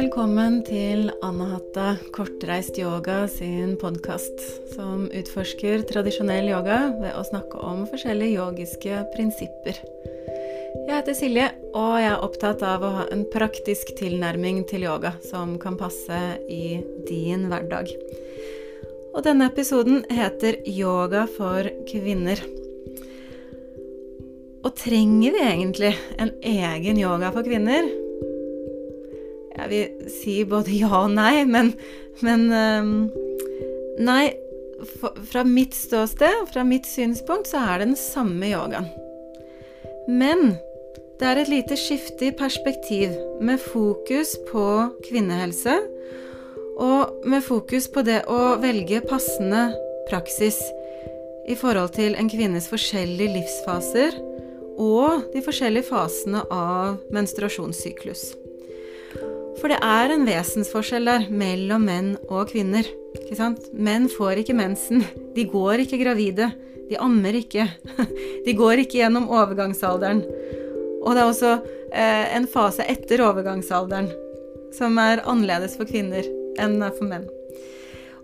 Velkommen til Anahatta kortreist yoga sin podkast, som utforsker tradisjonell yoga ved å snakke om forskjellige yogiske prinsipper. Jeg heter Silje, og jeg er opptatt av å ha en praktisk tilnærming til yoga som kan passe i din hverdag. Og denne episoden heter Yoga for kvinner. Og trenger vi egentlig en egen yoga for kvinner? Jeg vil si både ja og nei, men, men um, Nei, fra mitt ståsted, fra mitt synspunkt, så er det den samme yogaen. Men det er et lite skifte i perspektiv, med fokus på kvinnehelse, og med fokus på det å velge passende praksis i forhold til en kvinnes forskjellige livsfaser og de forskjellige fasene av menstruasjonssyklus. For det er en vesensforskjell der mellom menn og kvinner. Ikke sant? Menn får ikke mensen. De går ikke gravide. De ammer ikke. De går ikke gjennom overgangsalderen. Og det er også eh, en fase etter overgangsalderen som er annerledes for kvinner enn for menn.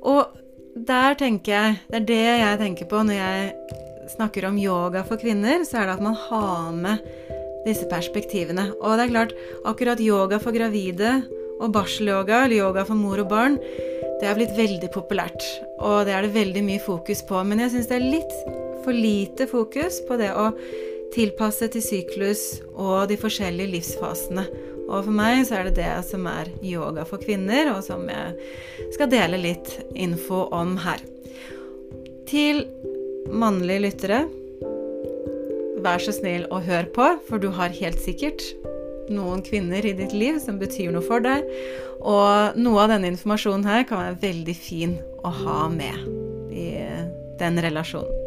Og der tenker jeg Det er det jeg tenker på når jeg snakker om yoga for kvinner, så er det at man har med disse perspektivene. Og det er klart, akkurat yoga for gravide og barselyoga, eller yoga for mor og barn, det er blitt veldig populært. Og det er det veldig mye fokus på. Men jeg syns det er litt for lite fokus på det å tilpasse til syklus og de forskjellige livsfasene. Og for meg så er det det som er yoga for kvinner, og som jeg skal dele litt info om her. Til mannlige lyttere vær så snill å høre på, for du har helt sikkert noen kvinner i ditt liv som betyr noe for deg. Og noe av denne informasjonen her kan være veldig fin å ha med i den relasjonen.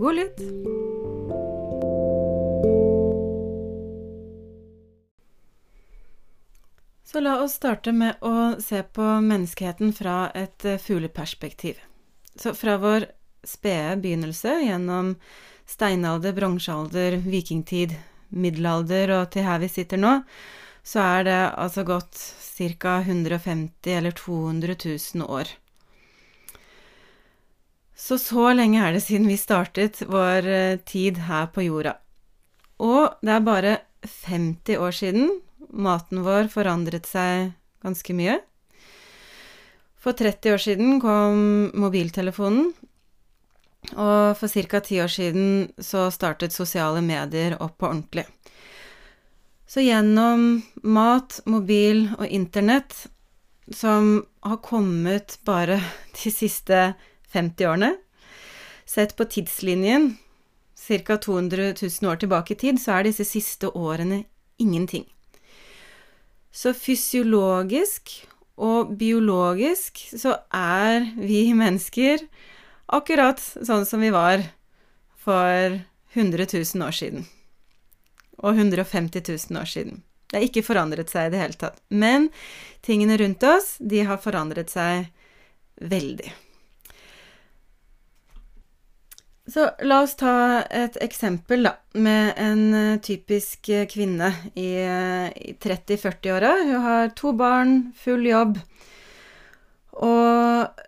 God lytt! Så la oss starte med å se på menneskeheten fra et fugleperspektiv. Så fra vår spede begynnelse gjennom steinalder, bronsealder, vikingtid, middelalder og til her vi sitter nå, så er det altså gått ca. 150 eller 200 000 år. Så så lenge er det siden vi startet vår eh, tid her på jorda. Og det er bare 50 år siden maten vår forandret seg ganske mye. For 30 år siden kom mobiltelefonen, og for ca. ti år siden så startet sosiale medier opp på ordentlig. Så gjennom mat, mobil og internett, som har kommet bare de siste 50 årene, sett på tidslinjen ca. 200 000 år tilbake i tid, så er disse siste årene ingenting. Så fysiologisk og biologisk så er vi mennesker Akkurat sånn som vi var for 100 000 år siden. Og 150 000 år siden. Det har ikke forandret seg i det hele tatt. Men tingene rundt oss, de har forandret seg veldig. Så la oss ta et eksempel, da, med en eh, typisk kvinne i, eh, i 30-40-åra. Hun har to barn, full jobb. Og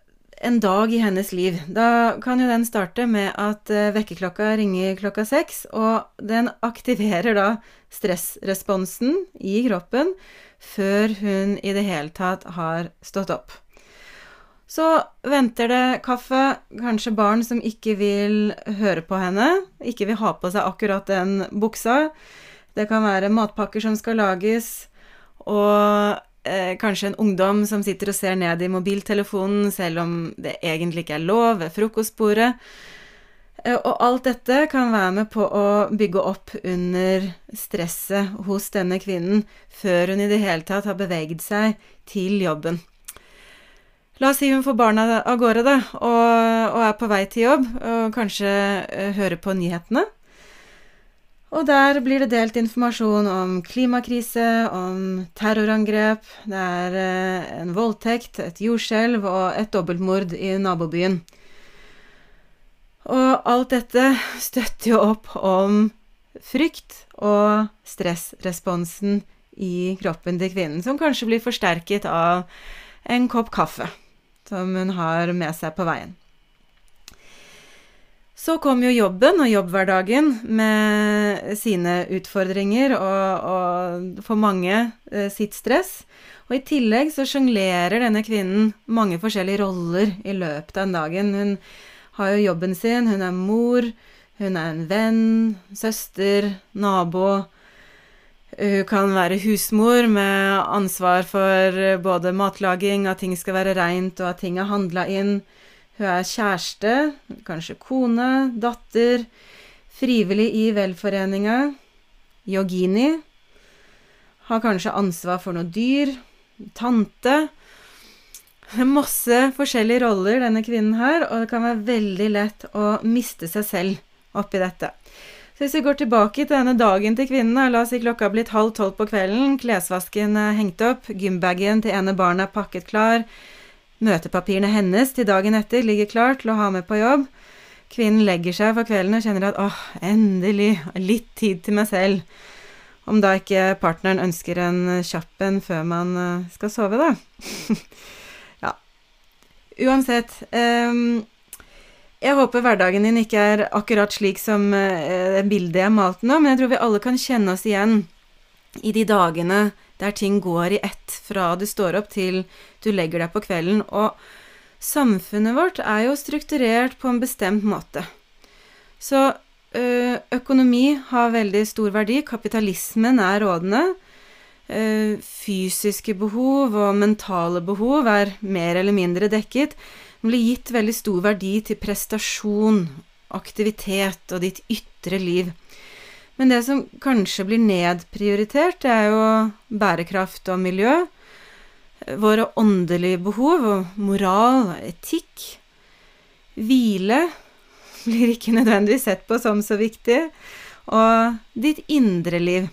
en dag i hennes liv. Da kan jo den starte med at uh, vekkerklokka ringer klokka seks, og den aktiverer da stressresponsen i kroppen før hun i det hele tatt har stått opp. Så venter det kaffe, kanskje barn som ikke vil høre på henne, ikke vil ha på seg akkurat den buksa. Det kan være matpakker som skal lages, og eh, kanskje en ungdom som sitter og ser ned i mobiltelefonen selv om det egentlig ikke er lov ved frokostbordet. Eh, og alt dette kan være med på å bygge opp under stresset hos denne kvinnen før hun i det hele tatt har beveget seg til jobben. La oss si hun får barna av gårde, da, og, og er på vei til jobb, og kanskje uh, hører på nyhetene. Og der blir det delt informasjon om klimakrise, om terrorangrep, det er eh, en voldtekt, et jordskjelv og et dobbeltmord i nabobyen. Og alt dette støtter jo opp om frykt og stressresponsen i kroppen til kvinnen, som kanskje blir forsterket av en kopp kaffe som hun har med seg på veien. Så kom jo jobben og jobbhverdagen med sine utfordringer og, og for mange eh, sitt stress. Og i tillegg så sjonglerer denne kvinnen mange forskjellige roller i løpet av dagen. Hun har jo jobben sin, hun er mor, hun er en venn, søster, nabo. Hun kan være husmor med ansvar for både matlaging, at ting skal være reint og at ting er handla inn. Hun er kjæreste, kanskje kone, datter, frivillig i velforeninga, yogini, har kanskje ansvar for noe dyr, tante. Masse forskjellige roller denne kvinnen her, og det kan være veldig lett å miste seg selv oppi dette. Så hvis vi går tilbake til denne dagen til kvinnen, la oss si klokka er blitt halv tolv på kvelden, klesvasken er hengt opp, gymbagen til ene barnet er pakket klar, Møtepapirene hennes til dagen etter ligger klar til å ha med på jobb. Kvinnen legger seg for kvelden og kjenner at åh, endelig, litt tid til meg selv. Om da ikke partneren ønsker en kjapp en før man eh, skal sove, da. ja. Uansett. Um, jeg håper hverdagen din ikke er akkurat slik som uh, bildet jeg malte nå, men jeg tror vi alle kan kjenne oss igjen i de dagene der ting går i ett fra du står opp til du legger deg på kvelden. Og samfunnet vårt er jo strukturert på en bestemt måte. Så økonomi har veldig stor verdi. Kapitalismen er rådende. Fysiske behov og mentale behov er mer eller mindre dekket. Det blir gitt veldig stor verdi til prestasjon, aktivitet og ditt ytre liv. Men det som kanskje blir nedprioritert, det er jo bærekraft og miljø. Våre åndelige behov og moral, etikk. Hvile blir ikke nødvendigvis sett på som så viktig. Og ditt indre liv.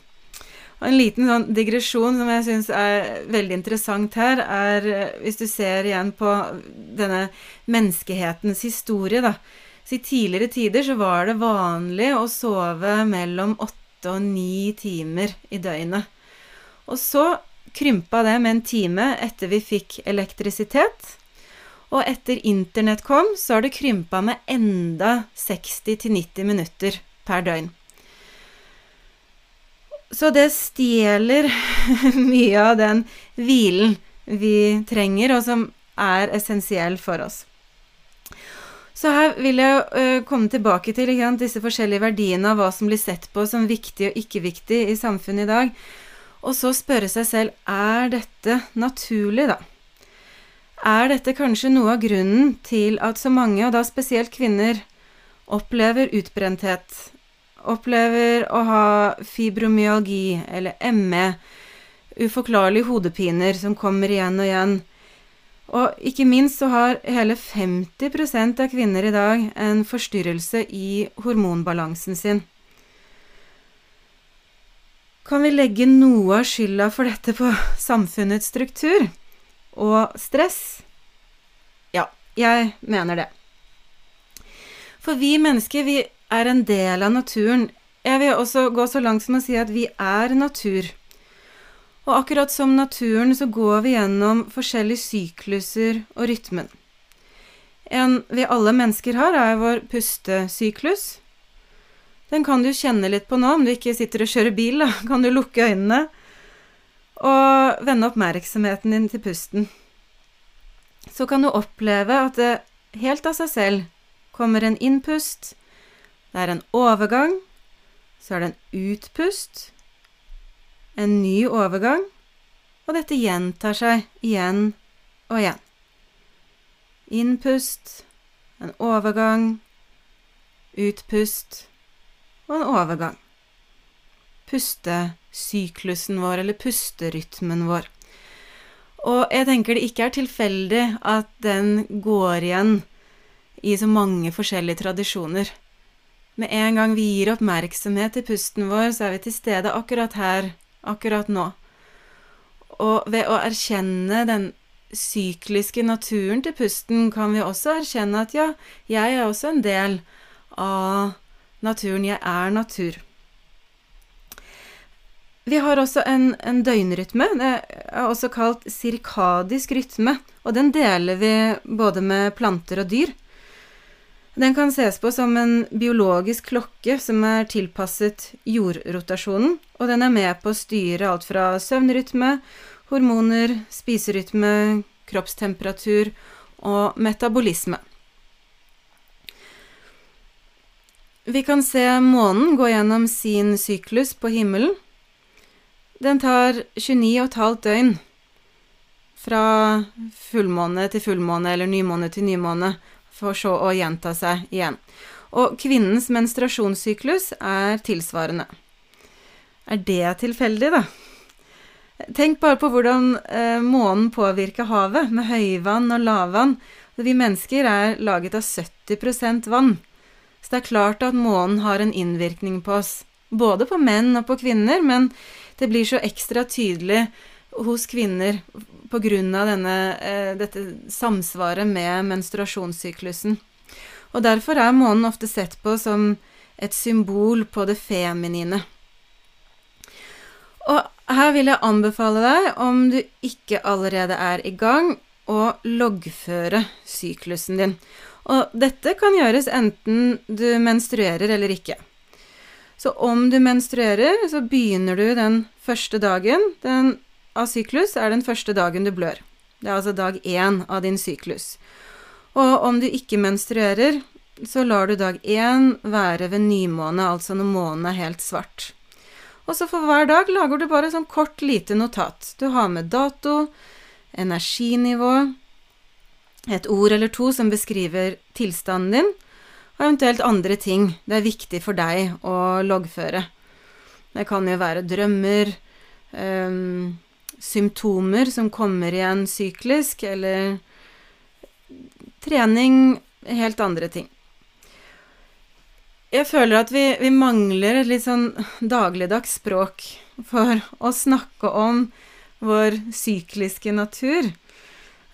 Og en liten sånn digresjon som jeg syns er veldig interessant her, er hvis du ser igjen på denne menneskehetens historie, da så i tidligere tider så var det vanlig å sove mellom åtte og ni timer i døgnet. Og så krympa det med en time etter vi fikk elektrisitet. Og etter internett kom, så har det krympa med enda 60-90 minutter per døgn. Så det stjeler mye av den hvilen vi trenger, og som er essensiell for oss. Så her vil jeg uh, komme tilbake til sant, disse forskjellige verdiene av hva som blir sett på som viktig og ikke viktig i samfunnet i dag, og så spørre seg selv er dette naturlig, da? Er dette kanskje noe av grunnen til at så mange, og da spesielt kvinner, opplever utbrenthet, opplever å ha fibromyalgi eller ME, uforklarlige hodepiner som kommer igjen og igjen, og ikke minst så har hele 50% av kvinner i dag en forstyrrelse i hormonbalansen sin. Kan vi legge noe av skylda for dette på samfunnets struktur og stress? Ja, jeg mener det. For vi mennesker, vi er en del av naturen. Jeg vil også gå så langt som å si at vi er natur. Og akkurat som naturen så går vi gjennom forskjellige sykluser og rytmen. En vi alle mennesker har, er vår pustesyklus. Den kan du kjenne litt på nå om du ikke sitter og kjører bil. Da. Kan du lukke øynene og vende oppmerksomheten din til pusten. Så kan du oppleve at det helt av seg selv kommer en innpust, det er en overgang, så er det en utpust, en ny overgang, og dette gjentar seg igjen og igjen. Innpust, en overgang, utpust og en overgang. Pustesyklusen vår, eller pusterytmen vår. Og jeg tenker det ikke er tilfeldig at den går igjen i så mange forskjellige tradisjoner. Med en gang vi gir oppmerksomhet til pusten vår, så er vi til stede akkurat her akkurat nå. Og ved å erkjenne den sykliske naturen til pusten, kan vi også erkjenne at ja, jeg er også en del av naturen. Jeg er natur. Vi har også en, en døgnrytme. Det er også kalt sirkadisk rytme. Og den deler vi både med planter og dyr. Den kan ses på som en biologisk klokke som er tilpasset jordrotasjonen, og den er med på å styre alt fra søvnrytme, hormoner, spiserytme, kroppstemperatur og metabolisme. Vi kan se månen gå gjennom sin syklus på himmelen. Den tar 29,5 døgn fra fullmåne til fullmåne eller nymåne til nymåne, for så å gjenta seg igjen. Og kvinnens menstruasjonssyklus er tilsvarende. Er det tilfeldig, da? Tenk bare på hvordan eh, månen påvirker havet, med høyvann og lavvann. Vi mennesker er laget av 70 vann. Så det er klart at månen har en innvirkning på oss. Både på menn og på kvinner, men det blir så ekstra tydelig hos kvinner pga. Eh, dette samsvaret med menstruasjonssyklusen. Og derfor er månen ofte sett på som et symbol på det feminine. Og her vil jeg anbefale deg, om du ikke allerede er i gang, å loggføre syklusen din. Og dette kan gjøres enten du menstruerer eller ikke. Så om du menstruerer, så begynner du den første dagen den, av syklus, er den første dagen du blør. Det er altså dag én av din syklus. Og om du ikke menstruerer, så lar du dag én være ved nymåne, altså når månen er helt svart. Og så for hver dag lager du bare sånn kort, lite notat. Du har med dato, energinivå, et ord eller to som beskriver tilstanden din, og eventuelt andre ting det er viktig for deg å loggføre. Det kan jo være drømmer, um, symptomer som kommer igjen syklisk, eller trening, helt andre ting. Jeg føler at vi, vi mangler et litt sånn dagligdags språk for å snakke om vår sykliske natur.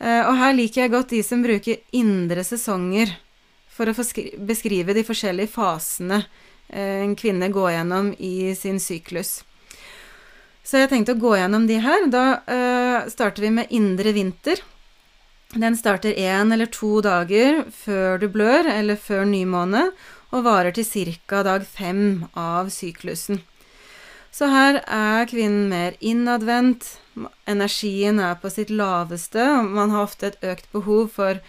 Uh, og her liker jeg godt de som bruker indre sesonger for å beskrive de forskjellige fasene eh, en kvinne går gjennom i sin syklus. Så jeg tenkte å gå gjennom de her. Da uh, starter vi med indre vinter. Den starter én eller to dager før du blør, eller før nymåne, og varer til ca. dag fem av syklusen. Så her er kvinnen mer innadvendt, energien er på sitt laveste, og man har ofte et økt behov for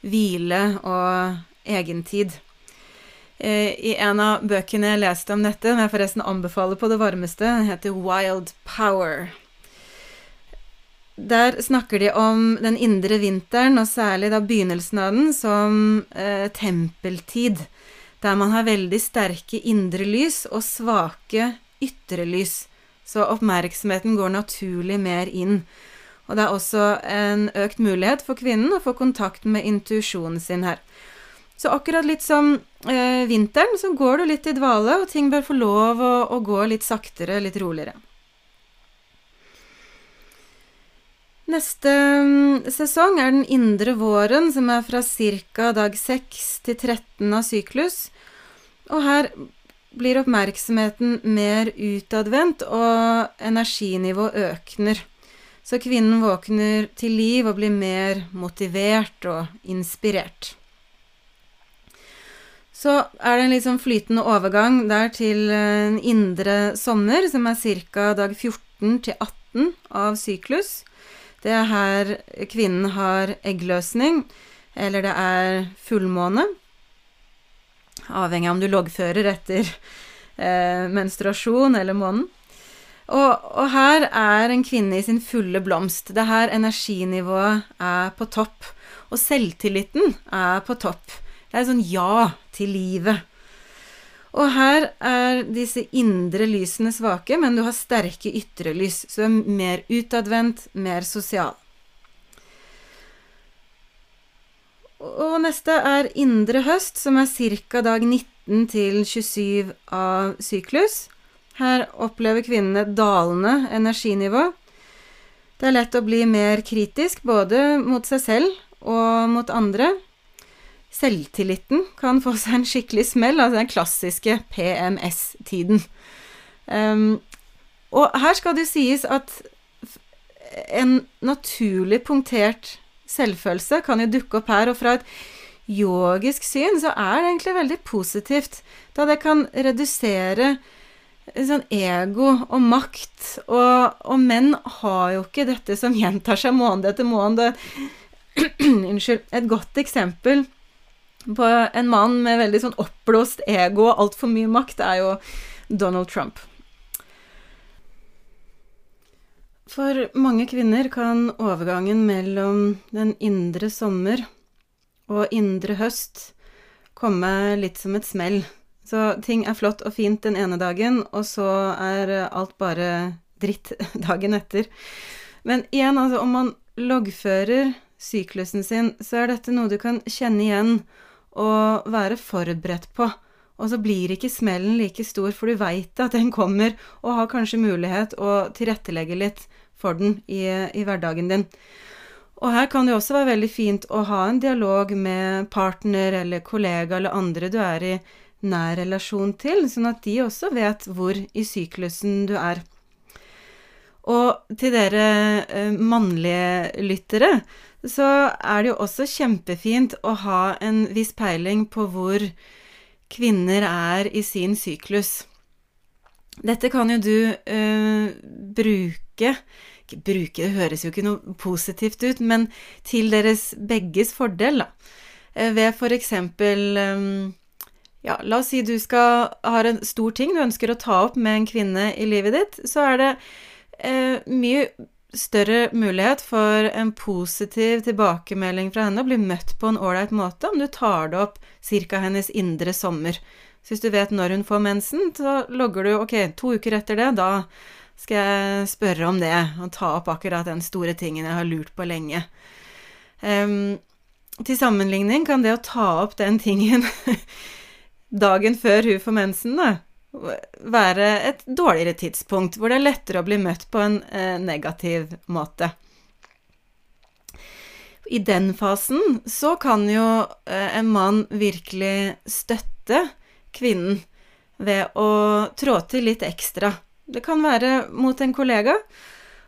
hvile og egentid. Eh, I en av bøkene jeg leste om dette, som jeg forresten anbefaler på det varmeste, den heter Wild Power. Der snakker de om den indre vinteren, og særlig da begynnelsen av den, som eh, tempeltid. Der man har veldig sterke indre lys og svake ytre lys. Så oppmerksomheten går naturlig mer inn. Og det er også en økt mulighet for kvinnen å få kontakt med intuisjonen sin her. Så akkurat litt som eh, vinteren, så går du litt i dvale, og ting bør få lov å, å gå litt saktere, litt roligere. Neste um, sesong er den indre våren, som er fra ca. dag 6 til 13 av syklus. Og her blir oppmerksomheten mer utadvendt, og energinivået økner. Så kvinnen våkner til liv og blir mer motivert og inspirert. Så er det en litt sånn flytende overgang der til en indre sommer, som er ca. dag 14 til 18 av syklus. Det er her kvinnen har eggløsning, eller det er fullmåne. Avhengig av om du loggfører etter eh, menstruasjon eller månen. Og, og, her er en kvinne i sin fulle blomst. Det er her energinivået er på topp. Og selvtilliten er på topp. Det er sånn ja til livet. Og her er disse indre lysene svake, men du har sterke ytre lys, så du er mer utadvendt, mer sosial. Og neste er indre høst, som er ca. dag 19 til 27 av syklus. Her opplever kvinnene dalende energinivå. Det er lett å bli mer kritisk både mot seg selv og mot andre selvtilliten kan få seg en skikkelig smell, altså den klassiske PMS-tiden. Um, Og her skal det sies at en naturlig punktert selvfølelse kan jo dukke opp her, og fra et yogisk syn så er det egentlig veldig positivt, da det kan redusere sånn ego og makt. Og, og, menn har jo ikke dette som gjentar seg måned etter måned. Unnskyld. Et godt eksempel på en mann med veldig sånn oppblåst ego og altfor mye makt, er jo Donald Trump. For mange kvinner kan overgangen mellom den indre sommer og indre høst komme litt som et smell. Så ting er flott og fint den ene dagen, og så er alt bare dritt dagen etter. Men igjen, altså, om man loggfører syklusen sin, så er dette noe du kan kjenne igjen og være forberedt på. Og så blir ikke smellen like stor, for du veit at den kommer, og har kanskje mulighet å tilrettelegge litt for den i, i, hverdagen din. Og her kan det også være veldig fint å ha en dialog med partner eller kollega eller andre du er i nær relasjon til, sånn at de også vet hvor i syklusen du er. Og til dere eh, mannlige lyttere, så er det jo også kjempefint å ha en viss peiling på hvor kvinner er i sin syklus. Dette kan jo du øh, bruke bruke, det høres jo ikke noe positivt ut, men til deres begges fordel, da. Uh, ved for eksempel um, Ja, la oss si du skal ha en stor ting du ønsker å ta opp med en kvinne i livet ditt, så er det eh, mye større mulighet for en positiv tilbakemelding fra henne, å bli møtt på en ålreit måte om du tar det opp ca. hennes indre sommer. Så hvis du vet når hun får mensen, så logger du ok, to uker etter det, da skal jeg spørre om det, og ta opp akkurat den store tingen jeg har lurt på lenge. Um, til sammenligning kan det å ta opp den tingen dagen før hun får mensen, da, være et dårligere tidspunkt, hvor det er lettere å bli møtt på en eh, negativ måte. I den fasen så kan jo eh, en mann virkelig støtte kvinnen ved å trå til litt ekstra. Det kan være mot en kollega.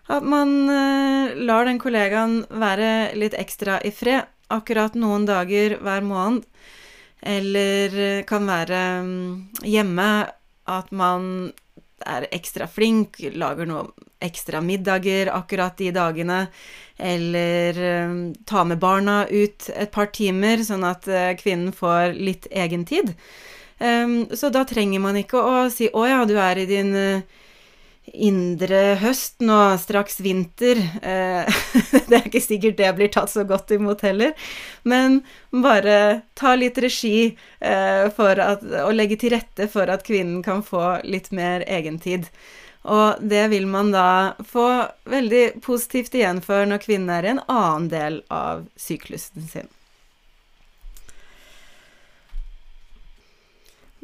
At man eh, lar den kollegaen være litt ekstra i fred akkurat noen dager hver måned. Eller eh, kan være mm, hjemme at man er ekstra flink, lager noe ekstra middager akkurat de dagene, eller eh, ta med barna ut et par timer, sånn at eh, kvinnen får litt egentid. Um, så da trenger man ikke å si 'Å ja, du er i din uh, indre høst nå, straks vinter. Eh, det er ikke sikkert det blir tatt så godt imot heller. Men bare ta litt regi eh, for at, og legge til rette for at kvinnen kan få litt mer egentid. Og det vil man da få veldig positivt igjen for når kvinnen er i en annen del av syklusen sin.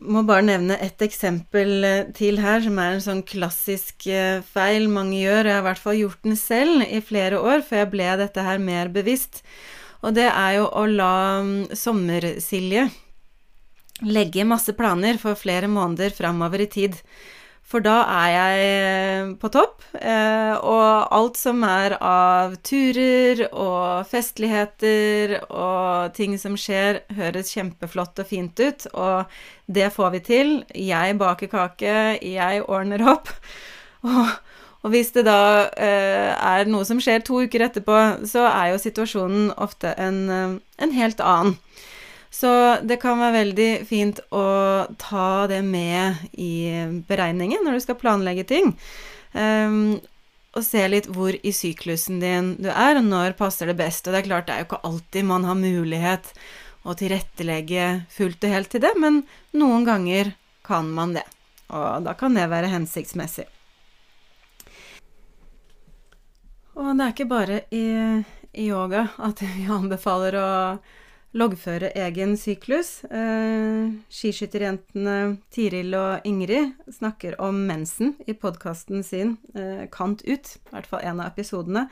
Må bare nevne ett eksempel eh, til her, som er en sånn klassisk eh, feil mange gjør. Jeg har i hvert fall gjort den selv i flere år, før jeg ble dette her mer bevisst. Og det er jo å la mm, Sommersilje legge masse planer for flere måneder framover i tid. For da er jeg eh, på topp, eh, og alt som er av turer og festligheter og ting som skjer, høres kjempeflott og fint ut, og det får vi til. Jeg baker kake, jeg ordner opp. Og, hvis det da eh, er noe som skjer to uker etterpå, så er jo situasjonen ofte en, en helt annen. Så det kan være veldig fint å ta det med i beregningen når du skal planlegge ting. Um, og se litt hvor i syklusen din du er, og når passer det best. Og det er klart, det er jo ikke alltid man har mulighet å tilrettelegge fullt og helt til det, men noen ganger kan man det. Og da kan det være hensiktsmessig. Og det er ikke bare i, yoga at vi anbefaler å loggføre egen syklus. Eh, skiskytterjentene Tiril og Ingrid snakker om mensen i podkasten sin eh, Kant ut, i hvert fall en av episodene,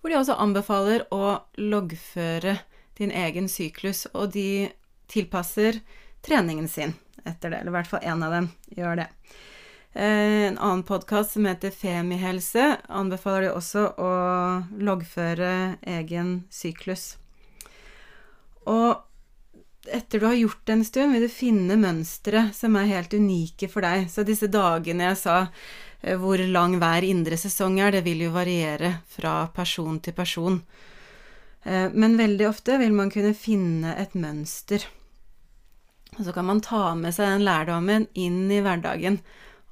hvor de også anbefaler å loggføre din egen syklus, og de tilpasser treningen sin etter det, eller i hvert fall én av dem gjør det. Eh, en annen podkast som heter Femihelse, anbefaler de også å loggføre egen syklus. Og etter du har gjort det en stund, vil du finne mønstre som er helt unike for deg. Så disse dagene jeg sa eh, hvor lang hver indre sesong er, det vil jo variere fra person til person. Eh, men veldig ofte vil man kunne finne et mønster. Og så kan man ta med seg den lærdommen inn i hverdagen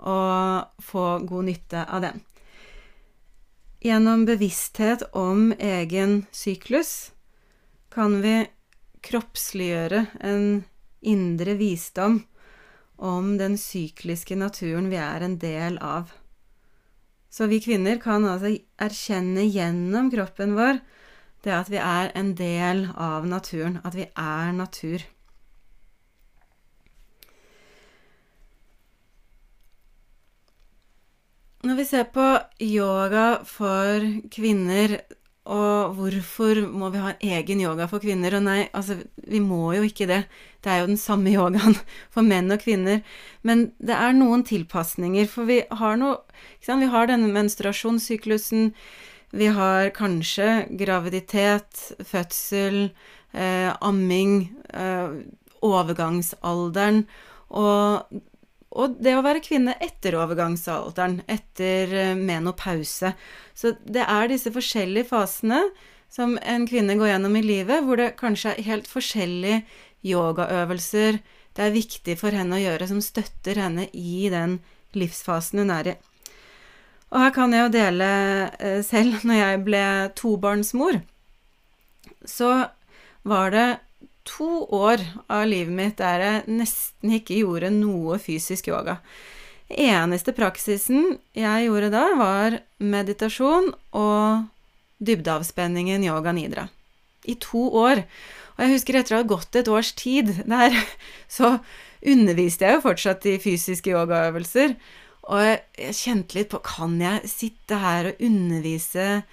og få god nytte av den. Gjennom bevissthet om egen syklus kan vi kroppsliggjøre en indre visdom om den sykliske naturen vi er en del av. Så vi kvinner kan altså erkjenne gjennom kroppen vår det at vi er en del av naturen, at vi er natur. Når vi ser på yoga for kvinner, og hvorfor må vi ha egen yoga for kvinner? Og nei, altså, vi må jo ikke det. Det er jo den samme yogaen for menn og kvinner. Men det er noen tilpasninger, for vi har noe Vi har denne menstruasjonssyklusen. Vi har kanskje graviditet, fødsel, eh, amming, eh, overgangsalderen. Og og det å være kvinne etter overgangsalderen, etter eh, menopause. Så det er disse forskjellige fasene som en kvinne går gjennom i livet, hvor det kanskje er helt forskjellige yogaøvelser det er viktig for henne å gjøre, som støtter henne i den livsfasen hun er i. Og her kan jeg jo dele eh, selv, når jeg ble tobarnsmor, så var det to år av livet mitt der jeg nesten ikke gjorde noe fysisk yoga. Eneste praksisen jeg gjorde da, var meditasjon og dybdeavspenningen yoga nidra. I to år. Og jeg husker etter å ha gått et års tid der, så underviste jeg jo fortsatt i fysiske yogaøvelser. Og jeg kjente litt på Kan jeg sitte her og undervise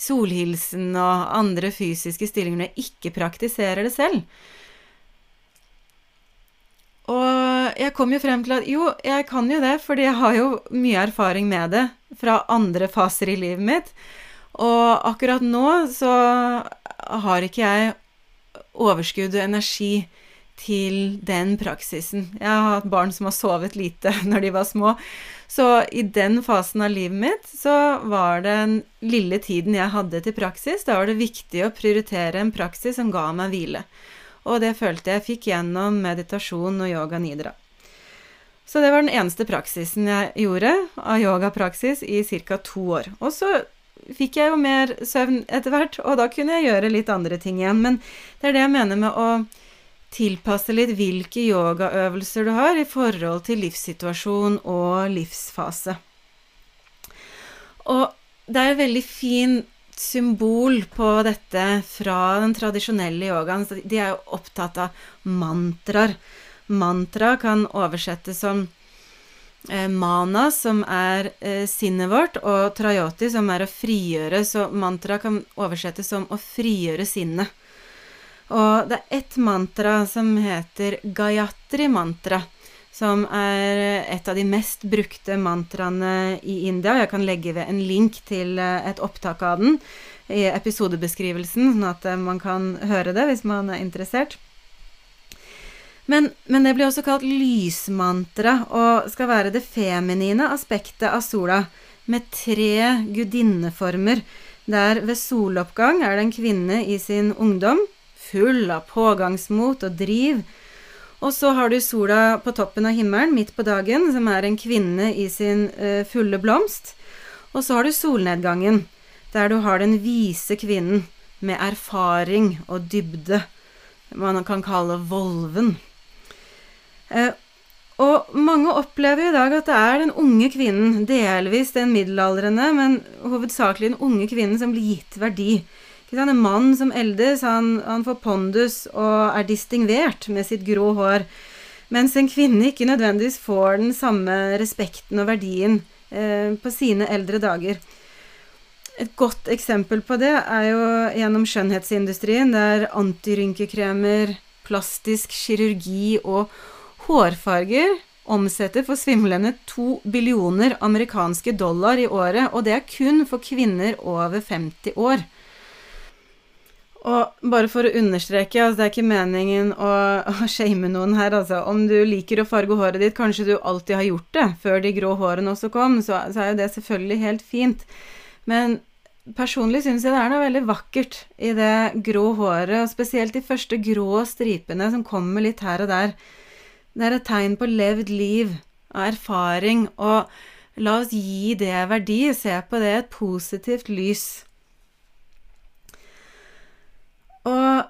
solhilsen og andre fysiske stillinger når jeg ikke praktiserer det selv. Og jeg kom jo frem til at jo, jeg kan jo det, fordi jeg har jo mye erfaring med det fra andre faser i livet mitt. Og akkurat nå så har ikke jeg overskudd og energi til den praksisen. Jeg har hatt barn som har sovet lite når de var små. Så i den fasen av livet mitt så var den lille tiden jeg hadde til praksis, da var det viktig å prioritere en praksis som ga meg hvile. Og det følte jeg fikk gjennom meditasjon og yoga nidra. Så det var den eneste praksisen jeg gjorde av yogapraksis i ca. to år. Og så fikk jeg jo mer søvn etter hvert, og da kunne jeg gjøre litt andre ting igjen. Men det er det jeg mener med å tilpasse litt hvilke yogaøvelser du har i forhold til livssituasjon og livsfase. Og det er et veldig fint symbol på dette fra den tradisjonelle yogaen. De er jo opptatt av mantraer. Mantra kan oversettes som eh, mana, som er eh, sinnet vårt, og trayoti, som er å frigjøre. Så mantra kan oversettes som å frigjøre sinnet. Og det er ett mantra som heter Gayatri mantra, som er et av de mest brukte mantraene i India. Jeg kan legge ved en link til eh, et opptak av den i episodebeskrivelsen, sånn at eh, man kan høre det hvis man er interessert. Men, men, det blir også kalt lysmantra, og skal være det feminine aspektet av sola, med tre gudinneformer, der ved soloppgang er det en kvinne i sin ungdom, full av pågangsmot og driv. Og så har du sola på toppen av himmelen midt på dagen, som er en kvinne i sin uh, fulle blomst. Og så har du solnedgangen, der du har den vise kvinnen med erfaring og dybde. Man kan kalle volven. Uh, og mange opplever i dag at det er den unge kvinnen, delvis den middelaldrende, men hovedsakelig den unge kvinnen, som blir gitt verdi. En mann som eldes, han, han får pondus og er distingvert med sitt grå hår, mens en kvinne ikke nødvendigvis får den samme respekten og verdien eh, på sine eldre dager. Et godt eksempel på det er jo gjennom skjønnhetsindustrien, der antirynkekremer, plastisk kirurgi og hårfarger omsetter for svimlende to billioner amerikanske dollar i året, og det er kun for kvinner over 50 år. Og bare for å understreke, altså det er ikke meningen å, å shame noen her, altså. Om du liker å farge håret ditt, kanskje du alltid har gjort det, før de grå hårene også kom, så, så er jo det selvfølgelig helt fint. Men personlig syns jeg det er noe veldig vakkert i det grå håret, og spesielt de første grå stripene som kommer litt her og der. Det er et tegn på levd liv, av erfaring, og la oss gi det verdi, se på det et positivt lys. Og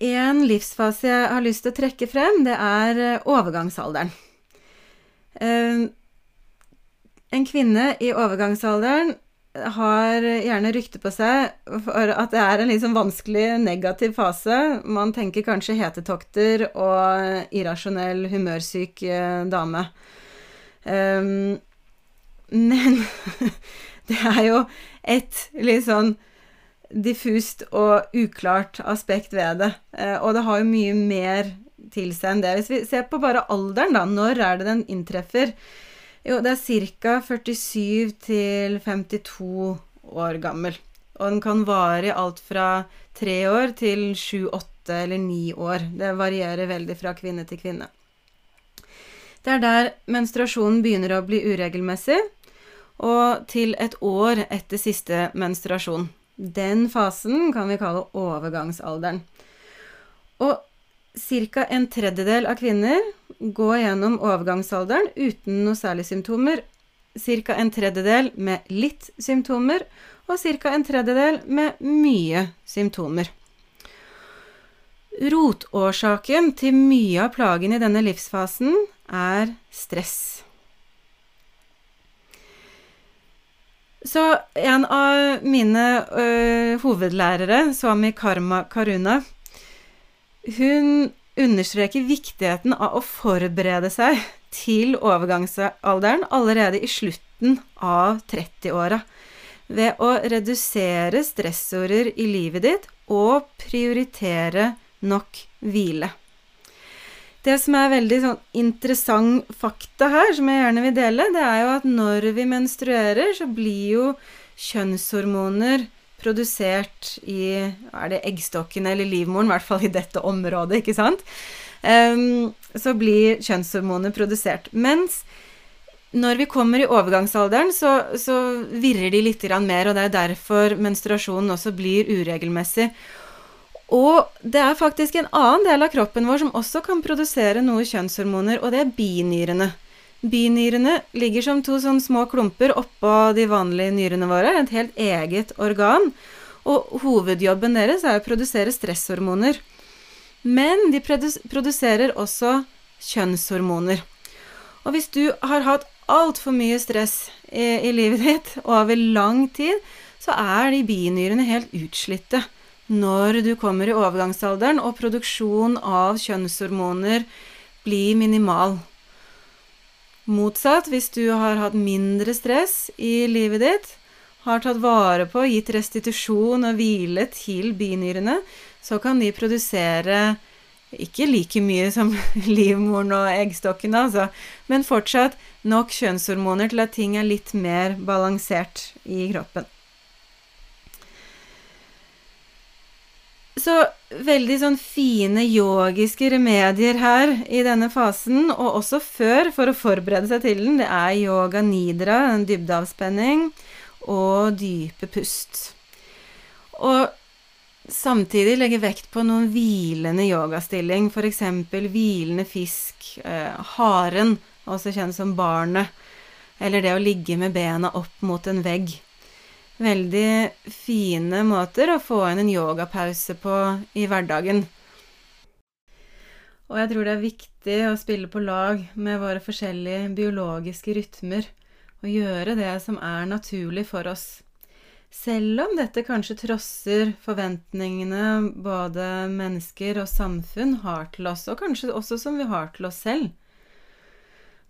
en livsfase jeg har lyst til å trekke frem, det er eh, overgangsalderen. Eh, en kvinne i overgangsalderen har gjerne rykte på seg for at det er en liksom vanskelig negativ fase. Man tenker kanskje hetetokter og irrasjonell, humørsyk eh, dame. men det er jo et litt sånn diffust og uklart aspekt ved det. Eh, og det har jo mye mer til seg enn det. Hvis vi ser på bare alderen, da. Når er det den inntreffer? Jo, det er ca. 47 til 52 år gammel. Og den kan vare i alt fra tre år til sju, åtte eller ni år. Det varierer veldig fra kvinne til kvinne. Det er der menstruasjonen begynner å bli uregelmessig, og til et år etter siste menstruasjon. Den fasen kan vi kalle overgangsalderen. Og ca. en tredjedel av kvinner går gjennom overgangsalderen uten noe særlig symptomer. Ca. en tredjedel med litt symptomer, og ca. en tredjedel med mye symptomer. Rotårsaken til mye av plagen i denne livsfasen er stress. Så en av mine ø, hovedlærere, Swami Karma Karuna, hun understreker viktigheten av å forberede seg til overgangsalderen allerede i slutten av 30-åra. Ved å redusere stressorder i livet ditt og prioritere nok hvile. Det som er veldig sånn interessant fakta her, som jeg gjerne vil dele, det er jo at når vi menstruerer, så blir jo kjønnshormoner produsert i Er det eggstokken eller livmoren? I hvert fall i dette området, ikke sant? Um, så blir kjønnshormoner produsert. Mens når vi kommer i overgangsalderen, så, så virrer de litt mer, og det er derfor menstruasjonen også blir uregelmessig. Og det er faktisk en annen del av kroppen vår som også kan produsere noe kjønnshormoner, og det er binyrene. Binyrene ligger som to sånne små klumper oppå de vanlige nyrene våre, et helt eget organ. Og hovedjobben deres er å produsere stresshormoner. Men de produserer også kjønnshormoner. Og hvis du har hatt altfor mye stress i, i livet ditt over lang tid, så er de binyrene helt utslitte når du kommer i overgangsalderen og produksjon av kjønnshormoner blir minimal. Motsatt, hvis du har hatt mindre stress i livet ditt, har tatt vare på, gitt restitusjon og hvile til binyrene, så kan de produsere ikke like mye som livmoren og eggstokkene, altså, men fortsatt nok kjønnshormoner til at ting er litt mer balansert i kroppen. Så veldig sånn fine yogiske remedier her i denne fasen, og også før, for å forberede seg til den. Det er yoga nidra, en dybdeavspenning, og dype pust. Og samtidig legge vekt på noen hvilende yogastilling, f.eks. hvilende fisk, eh, haren, også kjent som barnet, eller det å ligge med bena opp mot en vegg veldig fine måter å få inn en yogapause på i hverdagen. Og jeg tror det er viktig å spille på lag med våre forskjellige biologiske rytmer og gjøre det som er naturlig for oss. Selv om dette kanskje trosser forventningene både mennesker og samfunn har til oss, og kanskje også som vi har til oss selv.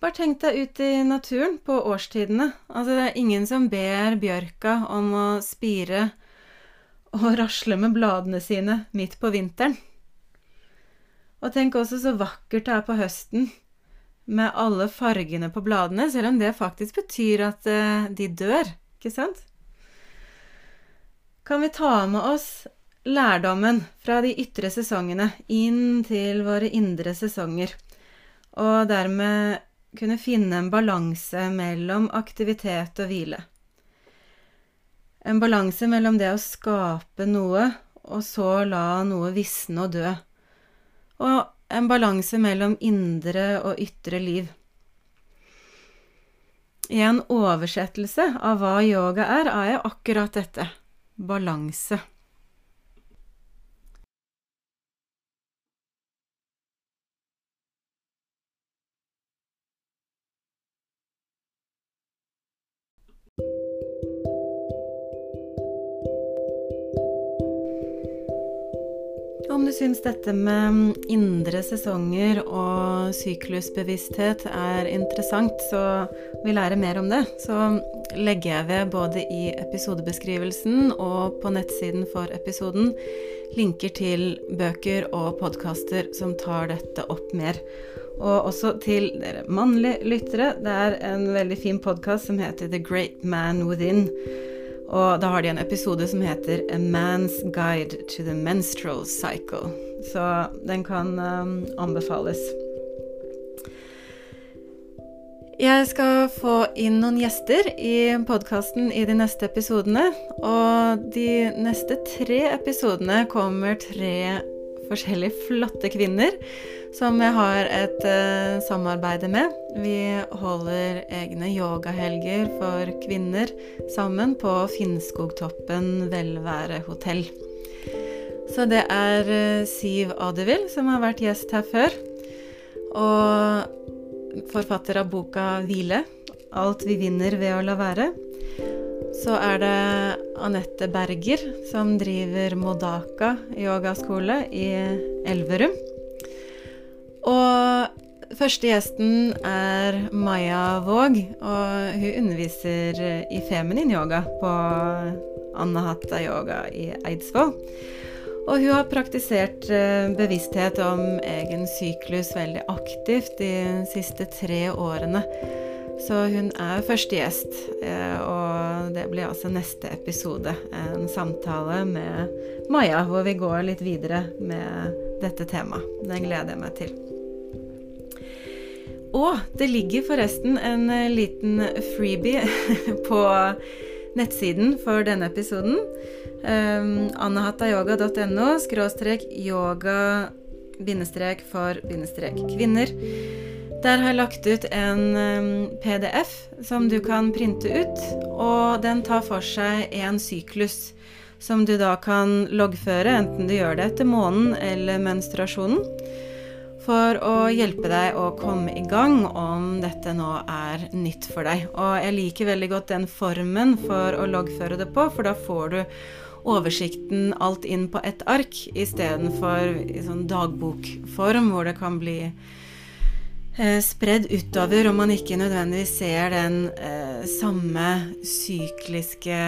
Bare tenk deg ut i naturen på årstidene. Altså, det er ingen som ber bjørka om å spire og rasle med bladene sine midt på vinteren. Og tenk også så vakkert det er på høsten, med alle fargene på bladene, selv om det faktisk betyr at eh, de dør, ikke sant? Kan vi ta med oss lærdommen fra de ytre sesongene inn til våre indre sesonger, og dermed kunne finne en balanse mellom aktivitet og hvile? En balanse mellom det å skape noe og så la noe visne og dø. Og en balanse mellom indre og ytre liv. I en oversettelse av hva yoga er, er jeg akkurat dette balanse. Om du syns dette med indre sesonger og syklusbevissthet er interessant, så vil lære mer om det, så legger jeg ved både i episodebeskrivelsen og på nettsiden for episoden linker til bøker og podkaster som tar dette opp mer. Og også til dere mannlige lyttere. Det er en veldig fin podkast som heter The Great Man Within og da har de en episode som heter A Man's Guide to the Menstrual Cycle. Så den kan um, anbefales. Jeg skal få inn noen gjester i podkasten i de neste episodene. Og de neste tre episodene kommer tre forskjellige flotte kvinner som jeg har et uh, samarbeid med. Vi holder egne yogahelger for kvinner sammen på Finnskogtoppen velværehotell. Så det er uh, Siv Adevil som har vært gjest her før. Og forfatter av boka 'Hvile'. Alt vi vinner ved å la være. Så er det Anette Berger, som driver Modaka yogaskole i Elverum. Og første gjesten er Maja Våg, og hun underviser i feminin yoga på Anahata yoga i Eidsvoll. Og hun har praktisert eh, bevissthet om egen syklus veldig aktivt de siste tre årene. Så hun er første gjest, eh, og det blir altså neste episode. En samtale med Maja, hvor vi går litt videre med dette temaet. Den gleder jeg meg til. Og det ligger forresten en eh, liten freebie på nettsiden for denne episoden. Um, ehm, anahatayoga.no skråstrek yoga bindestrek for bindestrek kvinner. Der har jeg lagt ut en PDF som du kan printe ut, og den tar for seg en syklus som du da kan loggføre, enten du gjør det etter månen eller menstruasjonen, for å hjelpe deg å komme i gang om dette nå er nytt for deg. Og jeg liker veldig godt den formen for å loggføre det på, for da får du oversikten alt inn på ett ark, istedenfor i sånn dagbokform hvor det kan bli Eh, spredd utover, og man ikke nødvendigvis ser den eh, samme sykliske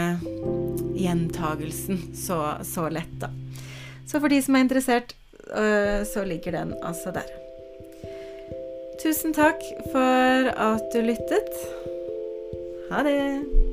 gjentagelsen så, så, lett, da. Så for de som er interessert, så ligger den altså der. Tusen takk for at du lyttet. Ha det.